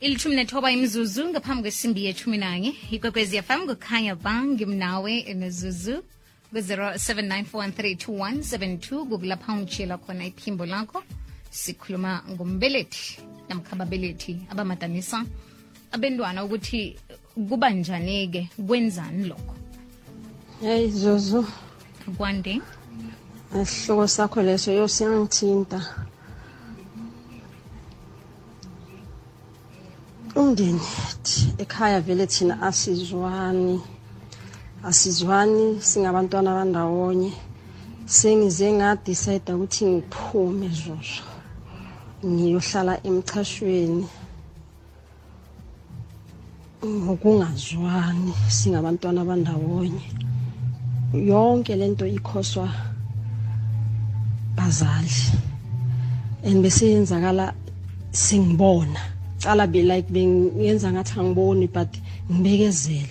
ilithumi nethoba imzuzu ngaphambi kwesimbi yethumi nanye. Ikwekwezi fm kukhanya ba ngimnawe nezuzu ku-0794132172 kukulapha ungitshiyela khona iphimbo lakho. Sikhuluma ngombelethi namkha ababelethi abamadanisa abentwana ukuthi kuba njani-ke kwenzani lokho? Hey Zuzu, kwande? Isihloko sakho leso yo Umndeni ekhaya vele thina asizwani. Asizwani singabantwana bandawonye. Sengize ngadecide ukuthi ngiphume Zuzu. Ngiyohlala emchashweni. ngokungazwani singabantwana bandawonye yonke lento ikhoswa bazali and bese yenzakala singibona cala be like bengenza ngathi angiboni but ngibekezela.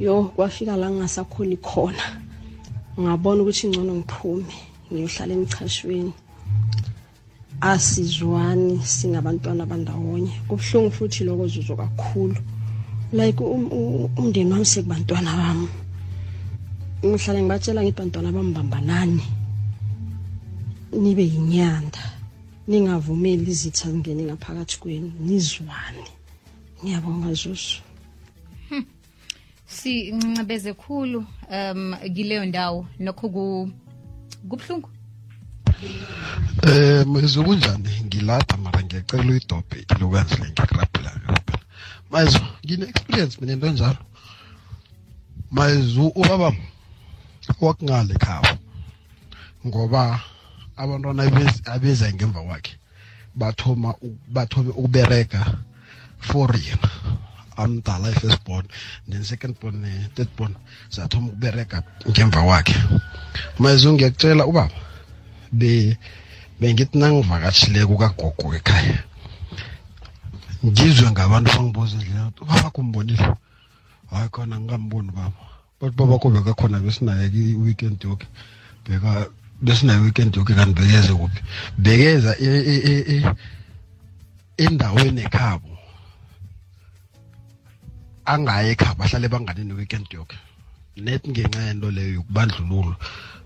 Yo kwafika la ngingasakhoni khona. Ngabona ukuthi ngcono ngiphume ngiyohlala emchashweni. Asizwani singabantwana bandawonye. Kubuhlungu futhi lokho zuzo kakhulu. Like um- um- umndeni wami sekubantwana bami. Ngihlale ngibatshela ngithi bantwana bami bambanani. Nibe yinyanda. Ningavumeli izitha zingene ngaphakathi kwenu. Nizwane. Ngiyabonga zuzu sincebeze khulu um kileyo ndawo. Nokho ku- kubuhlungu. Eh mwezo kunjani ngilapha mara ngiyacela uyidobhe le ngiyakurabhela ngiyakurabhela mayezo ngine experience mina into enjalo. Mayezo ubaba wakungale khabo ngoba abantwana abeza ngemva kwakhe bathoma bathome ukubereka for yena. Amdala i-first born. Then second born ne-third born zathoma ukubereka ngemva kwakhe. Mayezo ngiyakutshela ubaba be bengithi nangivakatshileko kagogo ekhaya ngizwe ngabantu bangibuza ukuthi ubaba kumbonile hayi khona ngingamboni baba but babakho bekakhona besinaye i-weekend yoke beka besinaye i-weekend yoke kanti bekeze kuphi bekeza endaweni ekhabo. Angaye ekhabo ahlale bangane ne-weekend yoke. Net ngenxa yento leyo yokubandlululo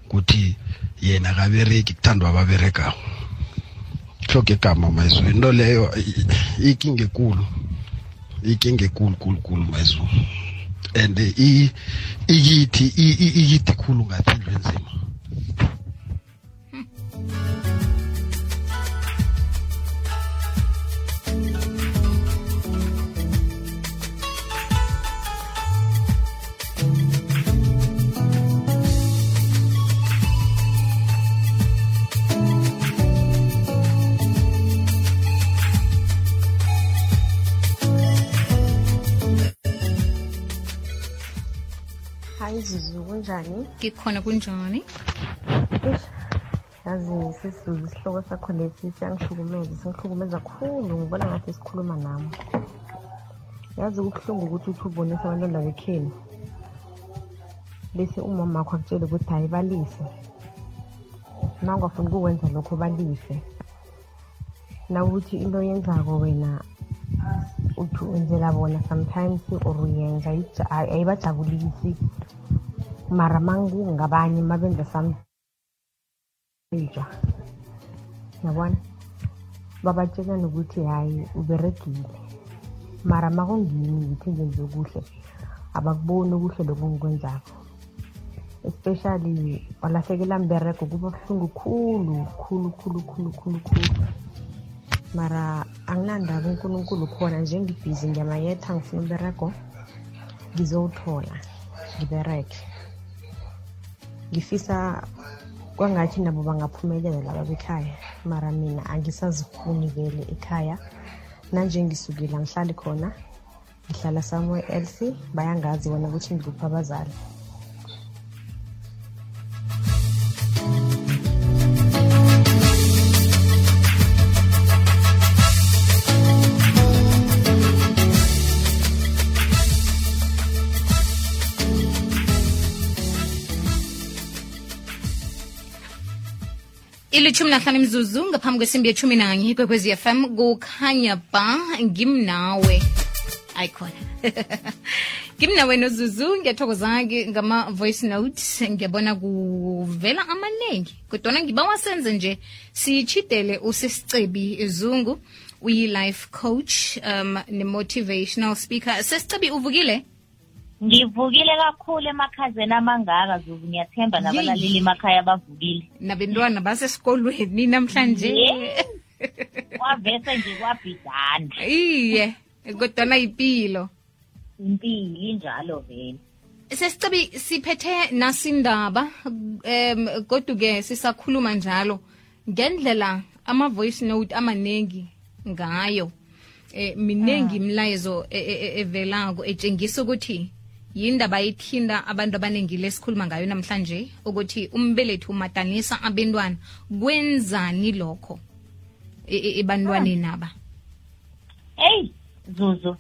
ukuthi yena kabereki kuthandwa ababeregako hloke igama mayizulu into leyo ikinga ekulu ikinga ekulu kulu kulu mayizulu and ikithi ikithi khulu ngathi indlu kunjani ngikhona kunjani? Yazi sisizuze isihloko sakho lesi siyangihlukumeza singihlukumeza kakhulu ngibona ngathi sikhuluma nami. Yazi kubuhlungu ukuthi uthi ubonisa abantwana bekheni bese umama wakho akutshele ukuthi hayi balise. Na ungafuni ukukwenza lokho balise. Nawukuthi into yenzako wena uthi wenzela bona sometimes or uyenza ayibajabulisi mara mangungabanye mabenza something yabona? Babatshela nokuthi hayi uberegile. Mara makungimi ngithi ngenze kuhle abakuboni okuhle lokho ngikwenzako especially walahlekela mbereko kuba buhlungu khulu khulu khulu khulu khulu khulu. Mara anginandaba unkulunkulu khona nje ngibhizi ngiyamayetha ngifuna umbereko ngizowuthola ngibereke ngifisa kwangathi nabo bangaphumelela laba bekhaya mara mina angisazifuni vele ekhaya. Nanje ngisukile angihlali khona ngihlala somewhere else bayangazi wona ukuthi ngikuphi abazali ilithumi nahlanu imzuzu ngaphambi kwesimbi yethumi nanye kwekwezi fm kukhanya ba ngimnawe ayikhona ngimnawe nozuzu ngiyathokoza-ke ngama-voice note ngiyabona kuvela amaningi kodwana ngiba wasenze nje siyitshidele usisicebi zungu uyi-life coach um ne-motivational speaker. Sesicebi uvukile ngivukile kakhulu emakhazeni amangaka zuzu ngiyathemba nabalaleli emakhaya bavukile nabentwana basesikolweni namhlanje Yes. kwavese nje kwabhidana. Iye kodwana yipilo. Impilo injalo vele. Sesicebi siphethe nasindaba um kodwa-ke sisakhuluma njalo ngendlela ama-voice note amaningi ngayo. Eh minengi imlayezo e- e- e- evelako etshengisa ukuthi yindaba ethinda abantu abaningi lesikhuluma ngayo namhlanje ukuthi umbelethi umatanisa abentwana. Kwenzani lokho e- e- ebantwaneni aba? Eyi zuzu.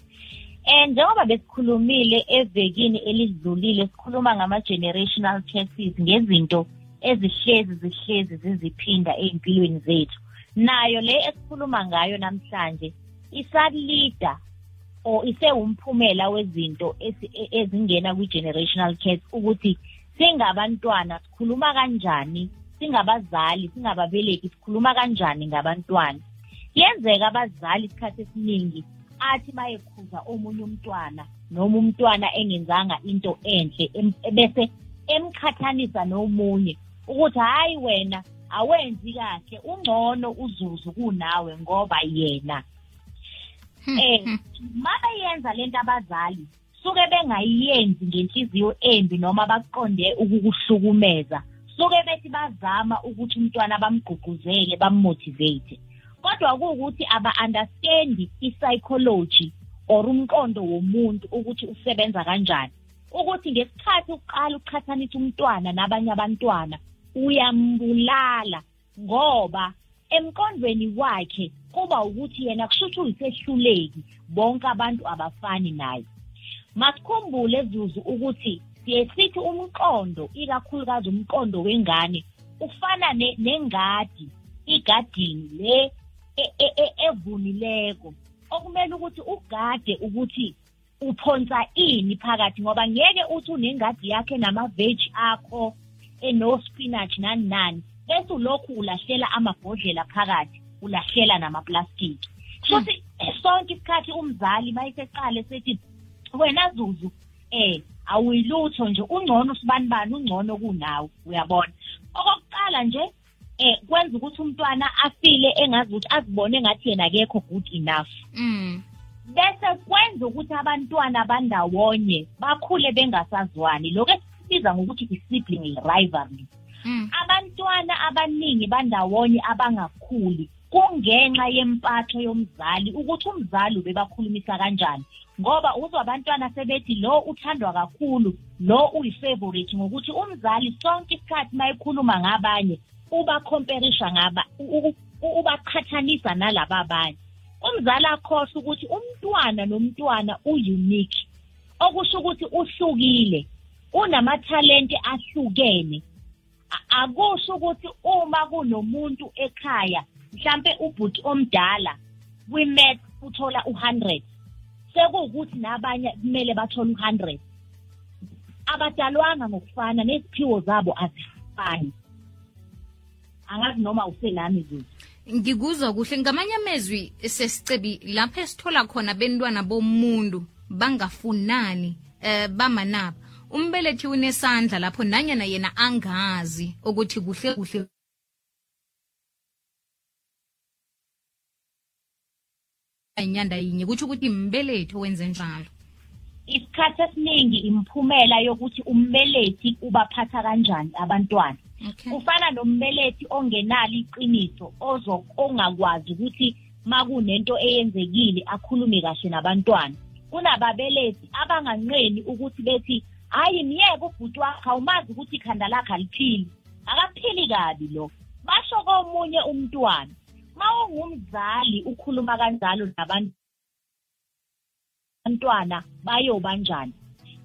Um njengoba besikhulumile evekini elidlulile sikhuluma ngama-generational curses ngezinto ezihlezi zihlezi ziziphinda ey'mpilweni zethu. Nayo le esikhuluma ngayo namhlanje isalida or isewumphumela wezinto e- ezingena kwi-generational curse ukuthi singabantwana sikhuluma kanjani? Singabazali singababeleki sikhuluma kanjani ngabantwana? Yenzeka abazali isikhathi esiningi athi bayekhuza omunye umntwana noma umntwana engenzanga into enhle bese emqhathanisa nomunye ukuthi hayi wena awenzi kahle ungcono uzuzu kunawe ngoba yena. Eh mabayenza lento abazali suke bengayiyenzi ngenhliziyo embi noma baqonde ukukuhlukumeza. Suke bethi bazama ukuthi umntwana bamgqugquzele bammotivate. Kodwa kuwukuthi aba-understandi i-psychology or umqondo womuntu ukuthi usebenza kanjani. Ukuthi ngesikhathi uqala uqhathanisa umntwana nabanye abantwana uyambulala ngoba emqondweni wakhe kuba ukuthi yena kushuthi uyisehluleki bonke abantu abafani naye. Masikhumbule zuzu ukuthi siye sithi umqondo ikakhulukazi umqondo wengane ufana ne- nengadi igadini le e- e- e- evunileko. Okumele ukuthi ugade ukuthi uphonsa ini phakathi ngoba ngeke uthi unengadi yakhe namaveji akho eno-spinach nani nani. Bese ulokhu ulahlela amabhodlela phakathi. Ulahlela namaplastiki. Futhi sonke isikhathi umzali mayiseqale sethi wena zuzu eh awuyilutho nje ungcono usibani bani ungcono kunawe. Uyabona? Okokuqala nje eh kwenza ukuthi umntwana afile engazi ukuthi azibone ngathi yena akekho good enough. Mm. Bese kwenza ukuthi abantwana bandawonye bakhule bengasazwani. Lokho esikubiza ngokuthi i-sibling rivalry. Mm. Abantwana abaningi bandawonye abangakhuli. Kungenxa yempatho yomzali ukuthi umzali ubebakhulumisa kanjani. Ngoba uzwa abantwana sebethi lo uthandwa kakhulu lo uyi-favorite ngokuthi umzali sonke isikhathi uma ekhuluma ngabanye ubakhomperisha ngaba ubaqhathanisa nalaba abanye. Umzali akhohlwa ukuthi umntwana nomntwana u-unique okusho ukuthi uhlukile unamathalente ahlukene. Akusho ukuthi uma kunomuntu ekhaya mhlambe ubhuti omdala kwi-math uthola u-100 sekuwukuthi nabanye kumele bathole u-100 abadalwanga ngokufana neziphiwo zabo azifani. Angazi noma uselami zuzu ngikuzwa kuhle. Ngamanye amezwi sesicebi lapho esithola khona bentwana bomuntu bangafunani eh bamanaba. Umbelethi unesandla lapho nanyana yena angazi ukuthi kuhle kuhle inyanda yinye. Kutsho ukuthi mbelethi owenze njalo. Isikhathi esiningi imphumela yokuthi umbelethi ubaphatha kanjani abantwana. Okay. Ufana nombelethi ongenalo iqiniso ozo- ongakwazi ukuthi makunento eyenzekile akhulume kahle nabantwana. Kunababelethi abanganqeni ukuthi bethi hayi myeke ubhuti wakho awumazi ukuthi ikhanda lakhe aliphili. Akaphili kabi lo basho komunye umntwana ma ungumzali ukhuluma kanjalo nabantu abantwana bayoba njani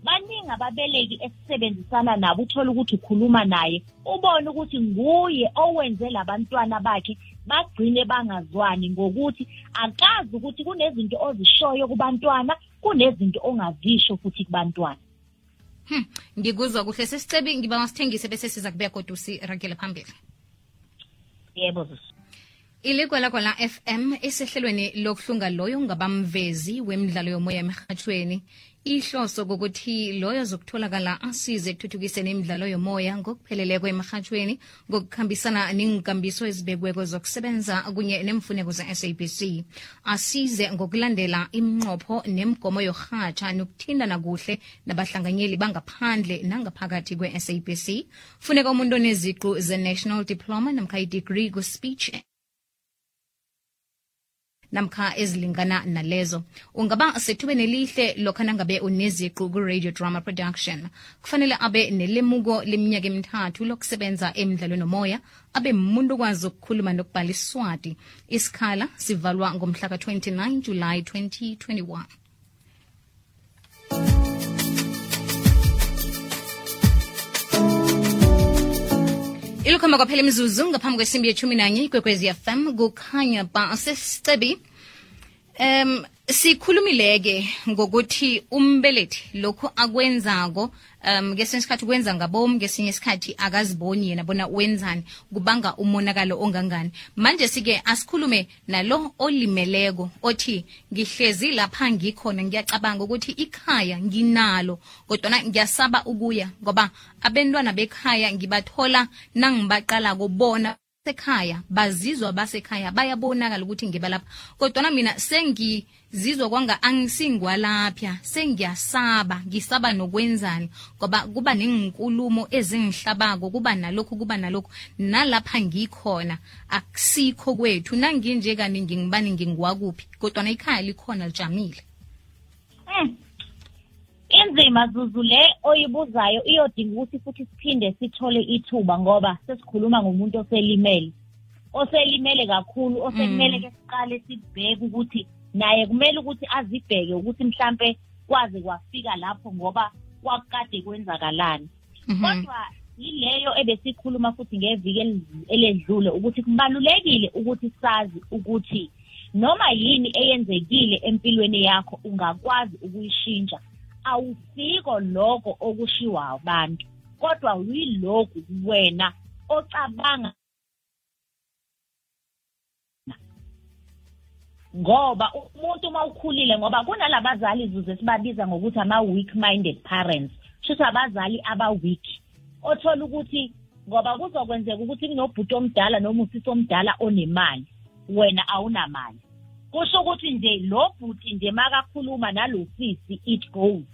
baningi ababeleki esisebenzisana nabo uthola ukuthi ukhuluma naye ubone ukuthi nguye owenze labantwana bakhe bagcine bangazwani ngokuthi akazi ukuthi kunezinto ozishoyo kubantwana kunezinto ongazisho futhi kubantwana. Hmm, ngikuzwa kuhle. Sesicebi ngiba masithengise bese siza kubeka kodwa usiragele phambili. yebo zuzu kwala FM esehlelweni lokuhlunga loyo ngabamvezi wemidlalo yomoya emhathweni ihloso kokuthi loyo zokutholakala asize ekuthuthukiseni imidlalo yomoya ngokupheleleko emhathweni ngokukhambisana ningkambiso ezibekweko zokusebenza kunye nemfuneko ze-sabc asize ngokulandela imnqopho nemgomo yorhatsha nokuthindana kuhle nabahlanganyeli bangaphandle nangaphakathi kwe-sabc funeka umuntu oneziqu ze-national diploma namkha i-degree ku-speech namkha ezilingana nalezo. Ungaba sethube nelihle lokha nangabe uneziqu ku-radio drama production kufanele abe nelemuko leminyaka emithathu lokusebenza emdlalweni omoya abe muntu okwazi ukukhuluma nokubhala iswati. Isikhala sivalwa ngomhlaka 29 july 2021 ilukhamba kwaphela imizuzu ngaphambi kwesimbi yethumi nanye ikwekwezi fm kukhanya ba sesicebi um sikhulumileke ngokuthi umbelethi lokhu akwenzako um kesinye isikhathi kwenza ngabomu kesinye isikhathi akaziboni yena bona wenzani kubanga umonakalo ongangani. Manje sike asikhulume nalo olimeleko othi ngihlezi lapha ngikhona ngiyacabanga ukuthi ikhaya nginalo kodwana ngiyasaba ukuya ngoba abentwana bekhaya ngibathola nangibaqalako bona sekhaya bazizwa basekhaya bayabonakala ukuthi ngibalapha kodwana mina sengizizwa kwanga angisingwalapha sengiyasaba ngisaba nokwenzani? Ngoba kuba nenkulumo ezingihlabako kuba nalokhu kuba nalokhu. Nalapha ngikhona akusikho kwethu. Nanginje kaningi ngibani ngingiwakuphi kodwana ikhaya likhona lijamile. Mm. Inzima zuzu le oyibuzayo iyodinga ukuthi futhi siphinde sithole ithuba ngoba sesikhuluma ngomuntu oselimele. Oselimele kakhulu osekumele ke siqale sibheke ukuthi naye kumele ukuthi azibheke ukuthi mhlambe kwaze kwafika lapho ngoba kwakade kwenzakalani. Mhm. kodwa yileyo ebesikhuluma futhi ngeviki eledlule ukuthi kubalulekile ukuthi sazi ukuthi noma yini eyenzekile empilweni yakho ungakwazi ukuyishintsha. Awusiko lokho okushiwa abantu kodwa yilokhu wena ocabanga ngoba umuntu uma ukhulile ngoba kunalabazali zuze sibabiza ngokuthi ama-weak minded parents shuthi abazali aba-weak othola ukuthi ngoba kuzokwenzeka ukuthi kunobhuti omdala noma usisi omdala onemali wena awunamali. Kusho ukuthi nje lo bhuti nje makakhuluma nalo sisi it goes.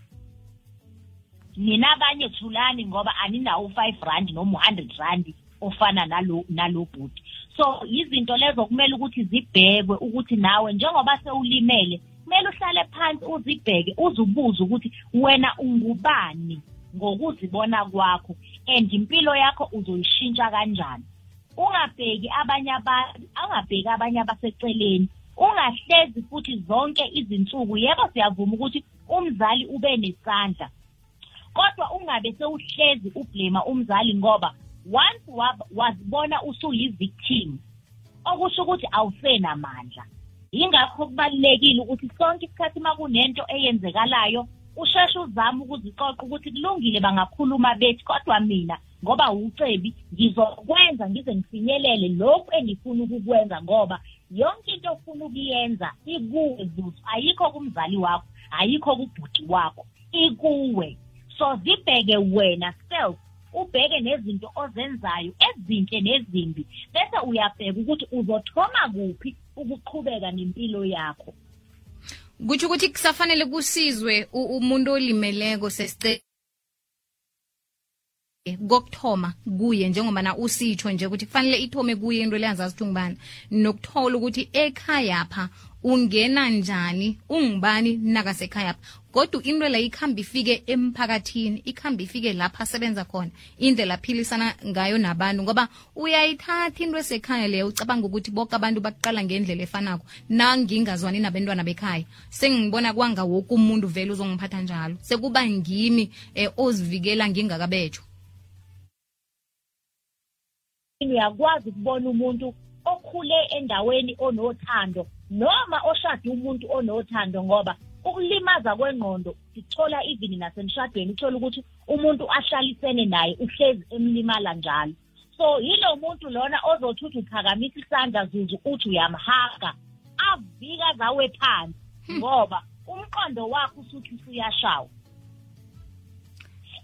Nina abanye thulani ngoba aninawo u-five rand noma u-hundred rand ofana nalo nalo bhuti. So izinto lezo kumele ukuthi zibhekwe ukuthi nawe njengoba sewulimele kumele uhlale phansi uzibheke uzubuze ukuthi wena ungubani ngokuzibona kwakho and impilo yakho uzoyishintsha kanjani. Ungabheki abanye abantu ungabheki abanye abaseceleni ungahlezi futhi zonke izinsuku. Yebo siyavuma ukuthi umzali ube nesandla. Kodwa ungabe sewuhlezi ublema umzali ngoba once wab- wazibona usuyi-victim okusho ukuthi awusenamandla. Yingakho kubalulekile ukuthi sonke isikhathi uma kunento eyenzekalayo usheshe uzame ukuzixoxa ukuthi kulungile bangakhuluma bethi kodwa mina ngoba ucebi ngizokwenza ngize ngifinyelele lokhu engifuna ukukwenza ngoba yonke into ofuna ukuyenza ikuwe zuzu ayikho kumzali wakho ayikho kubhuti wakho ikuwe. So zibheke wena self ubheke nezinto ozenzayo ezinhle nezimbi. Bese uyabheka ukuthi uzothoma kuphi ukuqhubeka nempilo yakho. Kutsho ukuthi kusafanele kusizwe u- umuntu olimeleko sesice kokuthoma kuye njengoba na usitsho nje ukuthi kufanele ithome kuye into leyanzazi ukuthi ungubani. Nokuthola ukuthi ekhaya pha ungena njani ungibani nakasekhaya kodwa into la ikhamba ifike emphakathini ikhamba ifike lapha asebenza khona indlela aphilisana ngayo nabantu ngoba uyayithatha into esekhaya leyo ucabanga ukuthi boke abantu baqala ngendlela efanako nangingazwani nabentwana bekhaya. Sengibona kwanga woke umuntu vele uzongiphatha njalo. Sekuba ngimi eh, ozivikela ngingakabetsho uyakwazi ukubona umuntu okhule endaweni onothando noma oshade umuntu onothando ngoba ukulimaza kwengqondo sithola even nasemshadweni uthola ukuthi umuntu ahlalisene naye uhlezi emlimala njalo. So yilo muntu lona ozothi uthi uphakamisa isandla zuzu uthi uyamhaga avika zawe phansi ngoba umqondo wakho usuthi usuyashawa.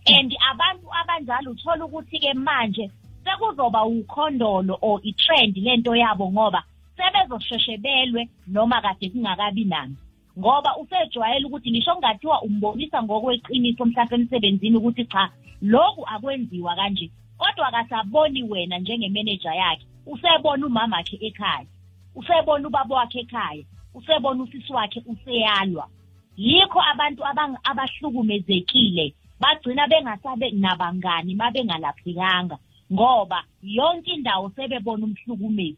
And abantu abanjalo uthola ukuthi-ke manje sekuzoba ukhondolo or i-trend lento yabo ngoba sebezosheshe belwe noma kade kungakabi nani. Ngoba usejwayele ukuthi ngisho kungathiwa umbonisa ngokweqiniso mhlawumbe emsebenzini ukuthi cha lokhu akwenziwa kanje kodwa kasaboni wena njengemeneja yakhe. Usebona umama wakhe ekhaya usebona ubaba wakhe ekhaya usebona usisi wakhe useyalwa. Yikho abantu abahlukumezekile bagcina bengasabe nabangani mabengalaphekanga. Ngoba yonke indawo sebebona umhlukumezi.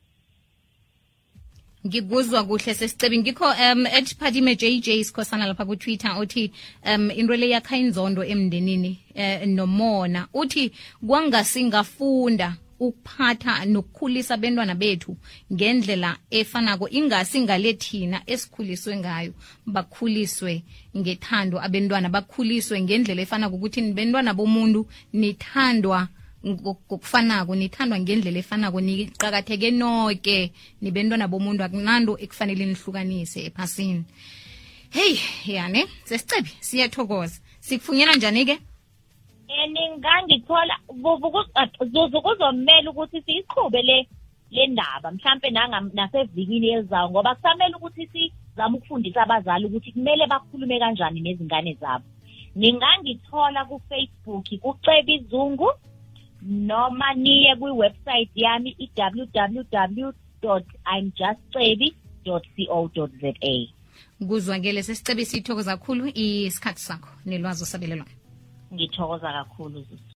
Ngikuzwa kuhle sesicebi ngikho um etiphatime JJ sikhosana lapha ku-twitter uthi um into le yakha inzondo emndenini uh, nomona. Uthi kwangasingafunda ukuphatha nokukhulisa abantwana bethu ngendlela efanako ingasi ngale thina esikhuliswe ngayo. Bakhuliswe ngethando abantwana bakhuliswe ngendlela efanako ukuthi nibentwana bomuntu nithandwa ngokufanako nithandwa ngendlela efanako niqakatheke noke nibentwana bomuntu akunanto ekufanele nihlukanise ephasini. Heyi yane sesicebi siyathokoza. Sikufunyela njani-ke ningangithola zuzu kuzomele ukuthi siyiqhube le le ndaba mhlampe nasevikini elizayo ngoba kusamele ukuthi sizame ukufundisa abazali ukuthi kumele bakhulume kanjani nezingane zabo. Ningangithola ku-facebook kuceba izungu noma niye kwiwebsite yami i-www imjustcebi co za kuzwakele sesicebisa ithokoza kakhulu isikhathi sakho nelwazi osabelelwayo ngithokoza kakhulu